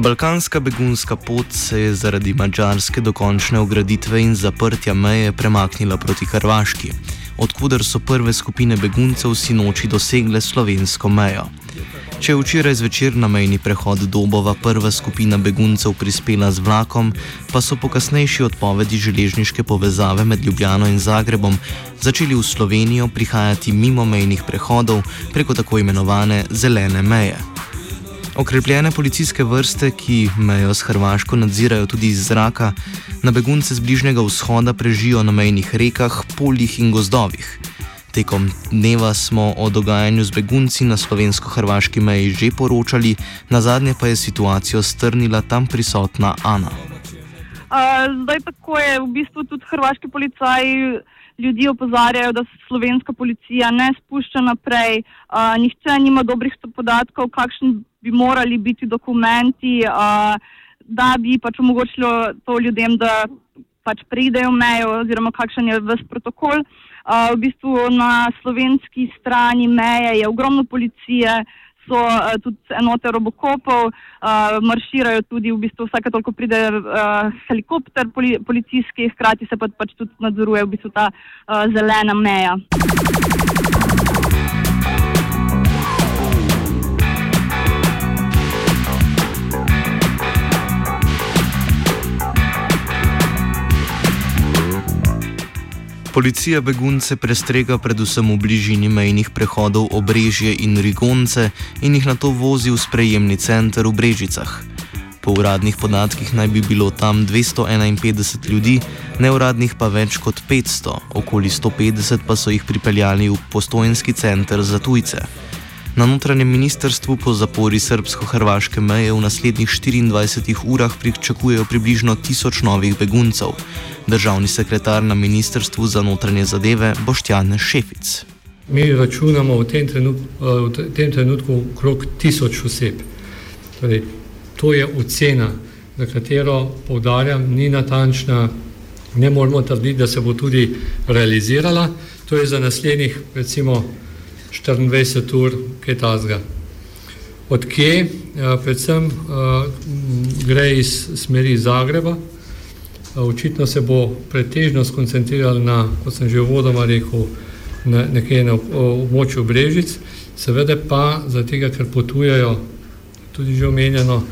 Balkanska begunska pot se je zaradi mačarske dokončne ograditve in zaprtja meje premaknila proti Hrvaški, odkuder so prve skupine beguncev sinoči dosegle slovensko mejo. Če je včeraj zvečer na mejni prehod Dobova prva skupina beguncev prispela z vlakom, pa so po kasnejši odpovedi železniške povezave med Ljubljano in Zagrebom začeli v Slovenijo prihajati mimo mejnih prehodov preko tako imenovane zelene meje. Okrepljene policijske vrste, ki mejo s Hrvaško nadzirajo tudi iz zraka, na begunce z Bližnjega vzhoda prežijo na mejnih rekah, poljih in gozdovih. Tekom dneva smo o dogajanju z begunci na slovensko-hrvaški meji že poročali, na zadnje pa je situacijo strnila tam prisotna Ana. Uh, zdaj tako je v bistvu tudi hrvaški policaji ljudi opozarjajo, da se slovenska policija ne spušča naprej, uh, nihče nima dobrih podatkov, kakšen bi morali biti dokumenti, uh, da bi pač omogočilo to ljudem, da pač pridejo mejo oziroma kakšen je vse protokol. Uh, v bistvu na slovenski strani meje je ogromno policije, so uh, tudi enote robokopov, uh, marširajo tudi, v bistvu vsake toliko pride uh, helikopter poli policijski, hkrati se pa, pač tudi nadzoruje v bistvu ta uh, zelena meja. Policija begunce prestrega predvsem v bližini mejnih prehodov Obrežje in Rigonce in jih na to vozi v sprejemni center v Brežicah. Po uradnih podatkih naj bi bilo tam 251 ljudi, neuradnih pa več kot 500, okoli 150 pa so jih pripeljali v postojenski center za tujce. Na notranjem ministrstvu po zapori srbsko-hrvaške meje v naslednjih 24 urah pričakujejo približno tisoč novih beguncev. Državni sekretar na ministrstvu za notranje zadeve Boštjan Šefic. Mi računamo v tem trenutku, v tem trenutku okrog tisoč oseb. Torej, to je ocena, za katero povdarjam, ni natančna, ne moramo trditi, da se bo tudi realizirala. To je za naslednjih, recimo, 24 ur, kaj tasga. Od kje? Predvsem gre iz smeri Zagreba. Očitno se bo pretežno skoncentriral na, kot sem že uvodoma rekel, na nekje na območju Brežic, seveda pa zato, ker potujejo, tudi že omenjeno,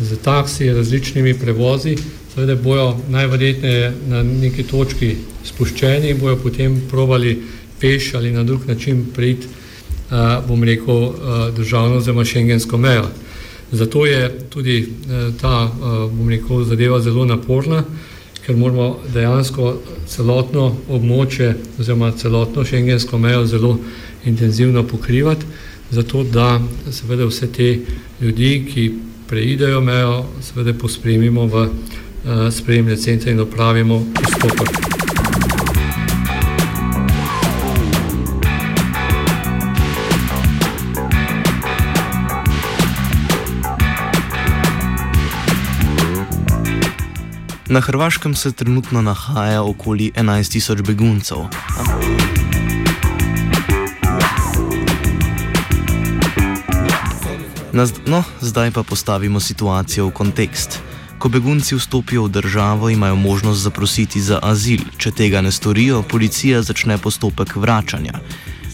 z taksi, različnimi prevozi, seveda bojo najverjetneje na neki točki spuščeni in bojo potem probali peš ali na drug način priti bom rekel, državno oziroma šengensko mejo. Zato je tudi ta, bom rekel, zadeva zelo naporna, ker moramo dejansko celotno območje oziroma celotno šengensko mejo zelo intenzivno pokrivati, zato da seveda vse te ljudi, ki preidejo mejo, seveda pospremimo v sprejemne centre in opravimo postopek. Na Hrvaškem se trenutno nahaja okoli 11 tisoč beguncev. No, zdaj pa postavimo situacijo v kontekst. Ko begunci vstopijo v državo, imajo možnost zaprositi za azil. Če tega ne storijo, policija začne postopek vračanja.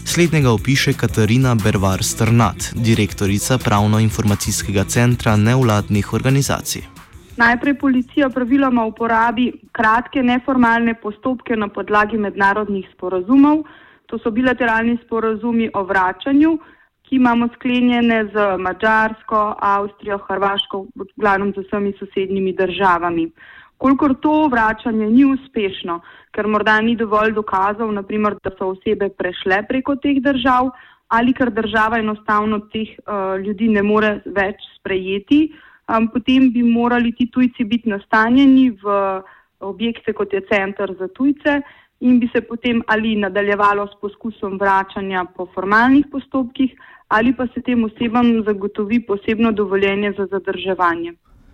Slednjega opiše Katarina Bervar Strnat, direktorica Pravno-informacijskega centra nevladnih organizacij. Najprej policija praviloma uporabi kratke neformalne postopke na podlagi mednarodnih sporazumov. To so bilateralni sporazumi o vračanju, ki imamo sklenjene z Mačarsko, Avstrijo, Hrvaško, v glavnem z vsemi sosednjimi državami. Kolikor to vračanje ni uspešno, ker morda ni dovolj dokazov, naprimer, da so osebe prešle preko teh držav ali ker država enostavno teh uh, ljudi ne more več sprejeti, um, potem bi morali ti tujci biti nastanjeni v objekte, kot je centr za tujce in bi se potem ali nadaljevalo s poskusom vračanja po formalnih postopkih ali pa se tem osebam zagotovi posebno dovoljenje za zadrževanje.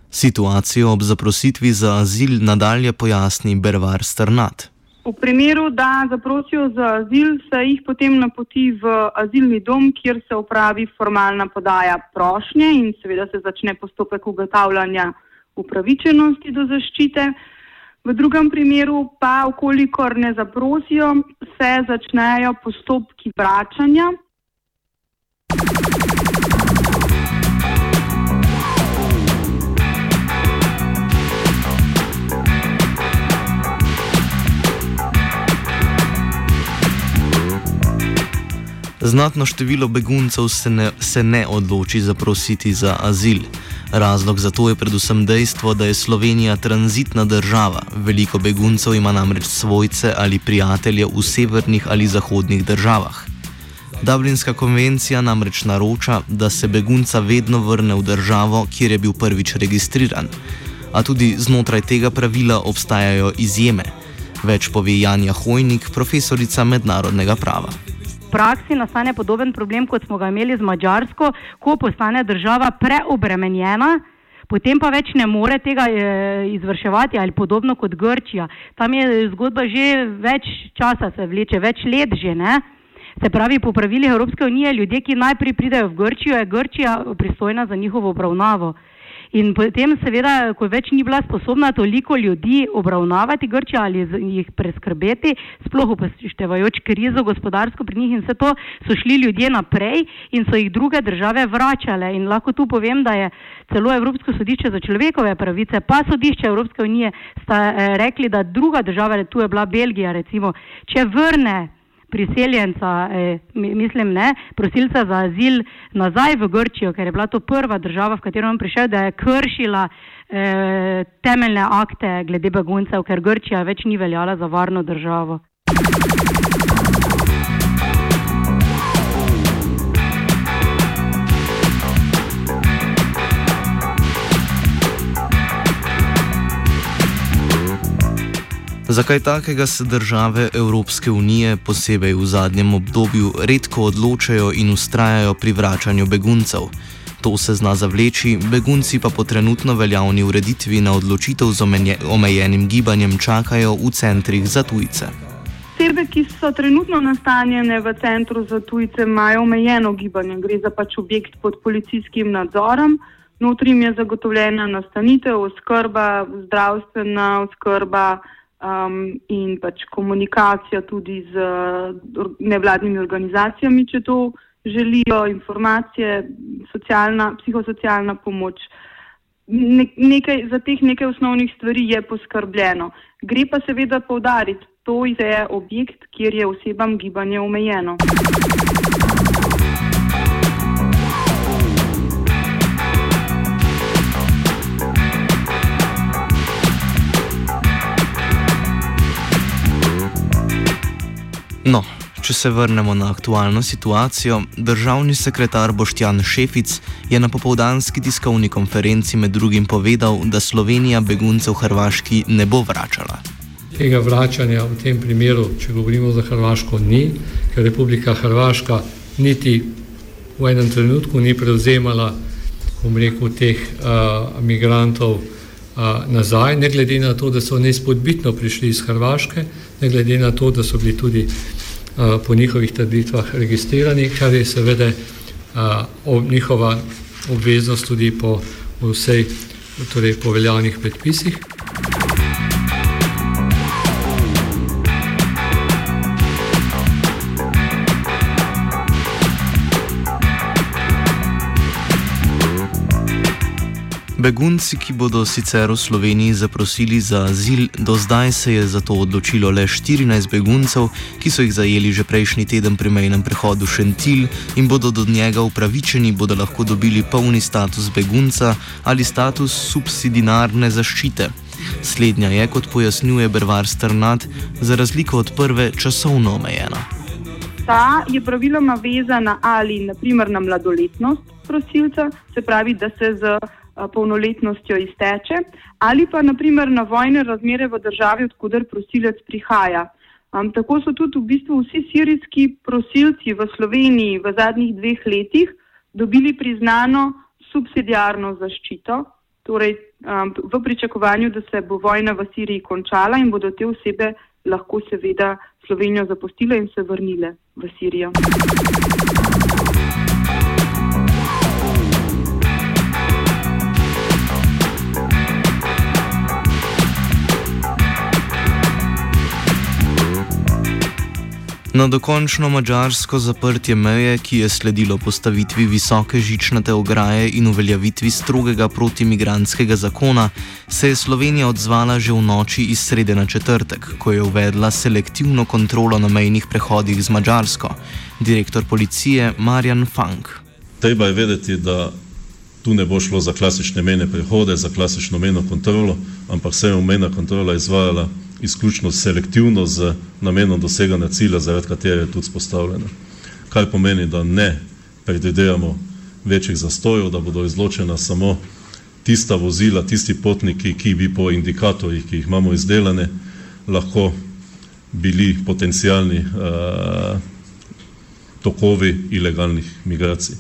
Situacijo ob zaprositvi za azil nadalje pojasni Bervar Strnat. V primeru, da zaprosijo za azil, se jih potem napoti v azilni dom, kjer se upravi formalna podaja prošnje in seveda se začne postopek ugotavljanja upravičenosti do zaščite. V drugem primeru pa, okolikor ne zaprosijo, se začnejo postopki vračanja. Znatno število beguncev se ne, se ne odloči zaprositi za azil. Razlog za to je predvsem dejstvo, da je Slovenija tranzitna država. Veliko beguncev ima namreč svojce ali prijatelje v severnih ali zahodnih državah. Dublinska konvencija namreč naroča, da se begunca vedno vrne v državo, kjer je bil prvič registriran. A tudi znotraj tega pravila obstajajo izjeme. Več pove Janja Hojnik, profesorica mednarodnega prava praksi nastane podoben problem, kot smo ga imeli z Mačarsko, ko postane država preobremenjena. Potem pa več ne more tega eh, izvrševati, ali podobno kot Grčija. Tam je zgodba že več časa, se vleče več let že. Ne? Se pravi, po pravilih Evropske unije, ljudje, ki najprej pridejo v Grčijo, je Grčija pristojna za njihovo obravnavo. In potem, seveda, ko več ni bila sposobna toliko ljudi obravnavati Grčija ali jih preskrbeti, sploh upoštevajoč krizo gospodarsko pri njih in vse to, so šli ljudje naprej in so jih druge države vračale. In lahko tu povem, da je celo Evropsko sodišče za človekove pravice, pa sodišče Evropske unije sta eh, rekli, da druga država, tu je bila Belgija, recimo, če vrne priseljenca, eh, mislim, ne, prosilca za azil nazaj v Grčijo, ker je bila to prva država, v katero je prišel, da je kršila eh, temeljne akte glede beguncev, ker Grčija več ni veljala za varno državo. Zakaj takega se države Evropske unije, posebej v zadnjem obdobju, redko odločajo in ustrajajo pri vračanju beguncev? To se zna zavleči, begunci pa po trenutno veljavni ureditvi na odločitev z omejenim gibanjem čakajo v centrih za tujce. Osebe, ki so trenutno nastanjene v centru za tujce, imajo omejeno gibanje. Gre za pač objekt pod policijskim nadzorom. Notri jim je zagotovljena nastanitev, oskrba, zdravstvena oskrba um, in pač komunikacija tudi z nevladnimi organizacijami, če to želijo, informacije, socialna, psihosocialna pomoč. Ne, nekaj, za teh nekaj osnovnih stvari je poskrbljeno. Gre pa seveda povdariti, to je objekt, kjer je osebam gibanje omejeno. No, če se vrnemo na aktualno situacijo, državni sekretar Boštjan Šefic je na popovdanski tiskovni konferenci med drugim povedal, da Slovenija beguncev Hrvaški ne bo vračala. Tega vračanja v tem primeru, če govorimo za Hrvaško, ni, ker Republika Hrvaška niti v enem trenutku ni prevzemala, bom rekel, teh uh, migrantov nazaj, ne glede na to, da so nespodbitno prišli iz Hrvaške, ne glede na to, da so bili tudi uh, po njihovih trditvah registrirani, kar je seveda uh, ob njihova obveznost tudi po vsej torej po veljavnih predpisih. Begunci, ki bodo sicer v Sloveniji zaprosili za azil, do zdaj se je za to odločilo le 14 beguncev, ki so jih zajeli že prejšnji teden pri mejnem prehodu Šentil in bodo do njega upravičeni, bodo lahko dobili polni status begunca ali status subsidinarne zaščite. Slednja je, kot pojasnjuje Brvar Strnat, za razliko od prve časovno omejena. Ta je praviloma vezana ali naprimer na mladoletnost prosilca, se pravi, da se z polnoletnostjo izteče, ali pa naprimer na vojne razmere v državi, odkuder prosilec prihaja. Um, tako so tudi v bistvu vsi sirijski prosilci v Sloveniji v zadnjih dveh letih dobili priznano subsidijarno zaščito, torej um, v pričakovanju, da se bo vojna v Siriji končala in bodo te osebe lahko seveda Slovenijo zapustile in se vrnile v Sirijo. Na dokončno mačarsko zaprtje meje, ki je sledilo postavitvi visoke žičnate ograje in uveljavitvi strogega protimigranskega zakona, se je Slovenija odzvala že v noči iz srede na četrtek, ko je uvedla selektivno kontrolo na mejnih prehodih z Mačarsko. Direktor policije Marjan Funk. Treba je vedeti, da tu ne bo šlo za klasične mejne prehode, za klasično mejno kontrolo, ampak se je mejna kontrola izvajala izključno selektivno z namenom doseganja cilja, zaradi katere je tudi spostavljena. Kar pomeni, da ne predvidevamo večjih zastojev, da bodo izločena samo tista vozila, tisti potniki, ki bi po indikatorjih, ki jih imamo izdelane, lahko bili potencijalni uh, tokovi ilegalnih migracij.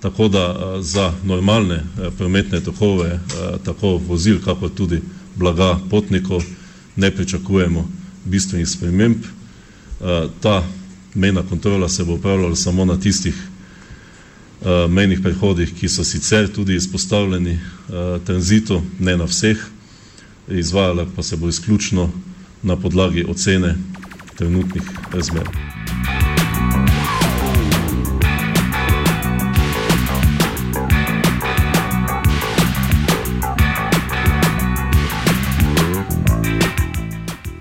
Tako da uh, za normalne uh, prometne tokove, uh, tako vozil, kako tudi blaga potnikov, ne pričakujemo bistvenih sprememb. Eh, ta mejna kontrola se bo upravljala samo na tistih eh, mejnih prehodih, ki so sicer tudi izpostavljeni eh, tranzitu, ne na vseh, izvajala pa se bo izključno na podlagi ocene trenutnih razmer.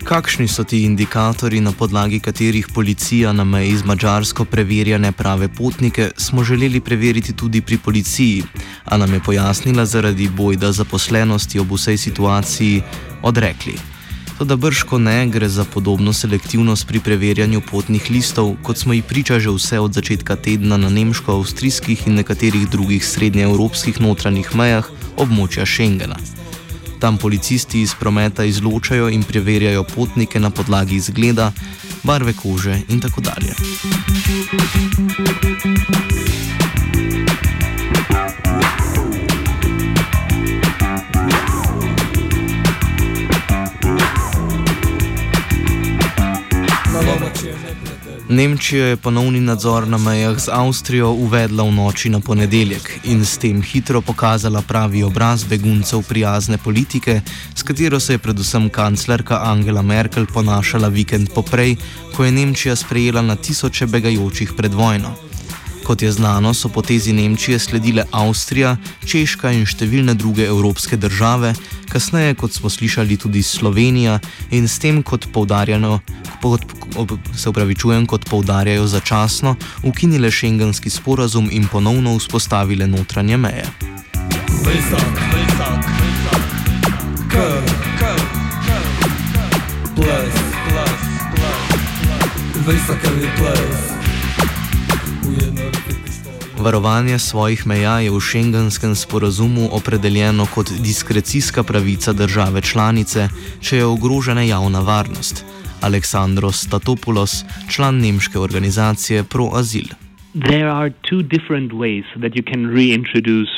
Kakšni so ti indikatorji, na podlagi katerih policija na meji z Mačarsko preverja neprave potnike, smo želeli preveriti tudi pri policiji, a nam je pojasnila zaradi bojda zaposlenosti ob vsej situaciji odrekli. Toda brško ne gre za podobno selektivnost pri preverjanju potnih listov, kot smo jih priča že vse od začetka tedna na nemško-avstrijskih in nekaterih drugih srednjeevropskih notranjih mejah območja Schengena. Tam policisti iz prometa izločajo in preverjajo potnike na podlagi izgleda, barve kože in tako dalje. Nemčija je ponovni nadzor na mejah z Avstrijo uvedla v noči na ponedeljek in s tem hitro pokazala pravi obraz beguncev prijazne politike, s katero se je predvsem kanclerka Angela Merkel ponašala vikend poprej, ko je Nemčija sprejela na tisoče begajočih pred vojno. Kot je znano, so potezi Nemčije sledile Avstrija, Češka in številne druge evropske države, kasneje, kot smo slišali, tudi Slovenija in s tem, kot kot, se upravičujem, kot poudarjajo začasno, ukinile šengenski sporazum in ponovno vzpostavile notranje meje. Visok, visok, visok. Krv, krv, krv, ples, ples, ples. Visok je ples. Varovanje svojih meja je v šengenskem sporazumu opredeljeno kot diskrecijska pravica države članice, če je ogrožena javna varnost. Aleksandros Statopoulos, član nemške organizacije ProAzil. There are two different ways that you can reintroduce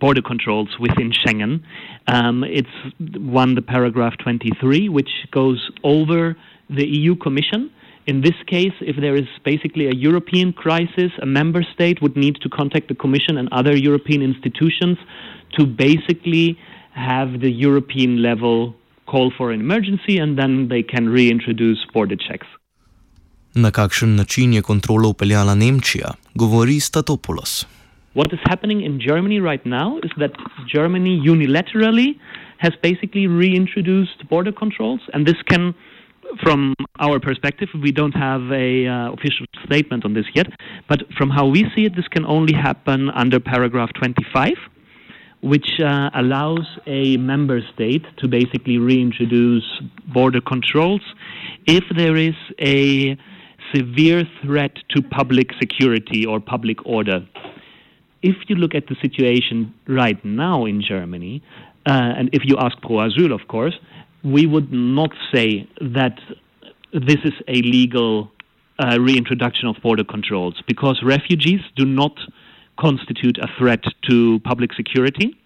border controls within Schengen. Um, it's one, the paragraph 23, which goes over the EU Commission. In this case, if there is basically a European crisis, a member state would need to contact the Commission and other European institutions to basically have the European level call for an emergency and then they can reintroduce border checks. Na kakšen način je kontrolo upeljala Nemčija, govori Statopoulos. What is happening in Germany right now is that Germany unilaterally has basically reintroduced border controls, and this can, from our perspective, we don't have a uh, official statement on this yet, but from how we see it, this can only happen under paragraph 25, which uh, allows a member state to basically reintroduce border controls if there is a severe threat to public security or public order. If you look at the situation right now in Germany, uh, and if you ask Pro Asyl, of course, we would not say that this is a legal uh, reintroduction of border controls because refugees do not constitute a threat to public security.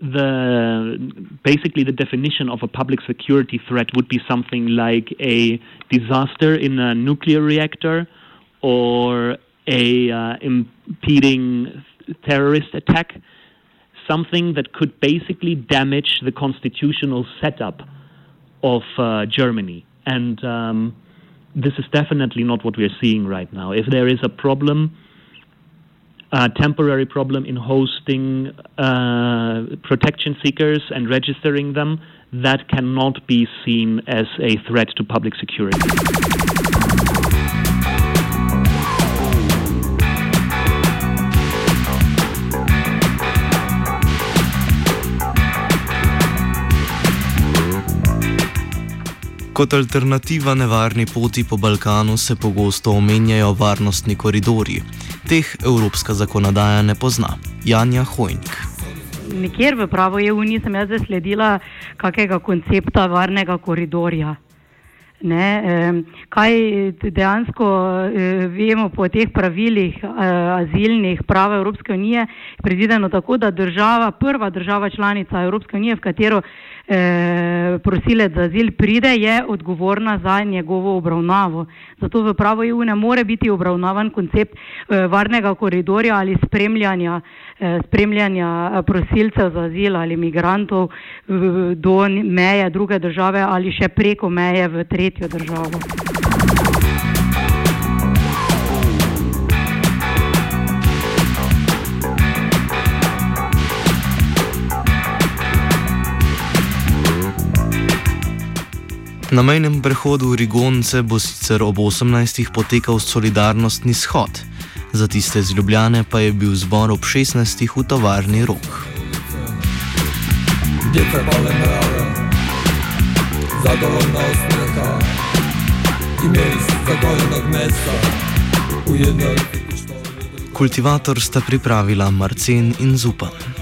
The basically the definition of a public security threat would be something like a disaster in a nuclear reactor or a uh, impeding terrorist attack something that could basically damage the constitutional setup of uh, Germany. And um, this is definitely not what we're seeing right now. If there is a problem, a temporary problem in hosting uh, protection seekers and registering them, that cannot be seen as a threat to public security. Kot alternativa nevarni poti po Balkanu se pogosto omenjajo varnostni koridorji. Teh evropska zakonodaja ne pozna. Janja Hojnik. Nikjer v pravo EU nisem jaz zasledila kakega koncepta varnega koridorja. Ne, kaj dejansko eh, vemo po teh pravilih eh, azilnih prava Evropske unije, je predvideno tako, da država, prva država članica Evropske unije, v katero eh, prosilec za azil pride, je odgovorna za njegovo obravnavo. Zato v pravo EU ne more biti obravnavan koncept eh, varnega koridorja ali spremljanja, eh, spremljanja prosilcev za azil ali migrantov v, do meje druge države ali še preko meje v tretjo državo. Na mejnem prehodu Rigonce bo sicer ob 18. potekal solidarnostni shod, za tiste z Ljubljane pa je bil zbor ob 16. v tovarni rok. Zadovoljna usmeha, imeli zadovoljnog mesta, ujedno. Kultivator sta pripravila Marcen in Zupan.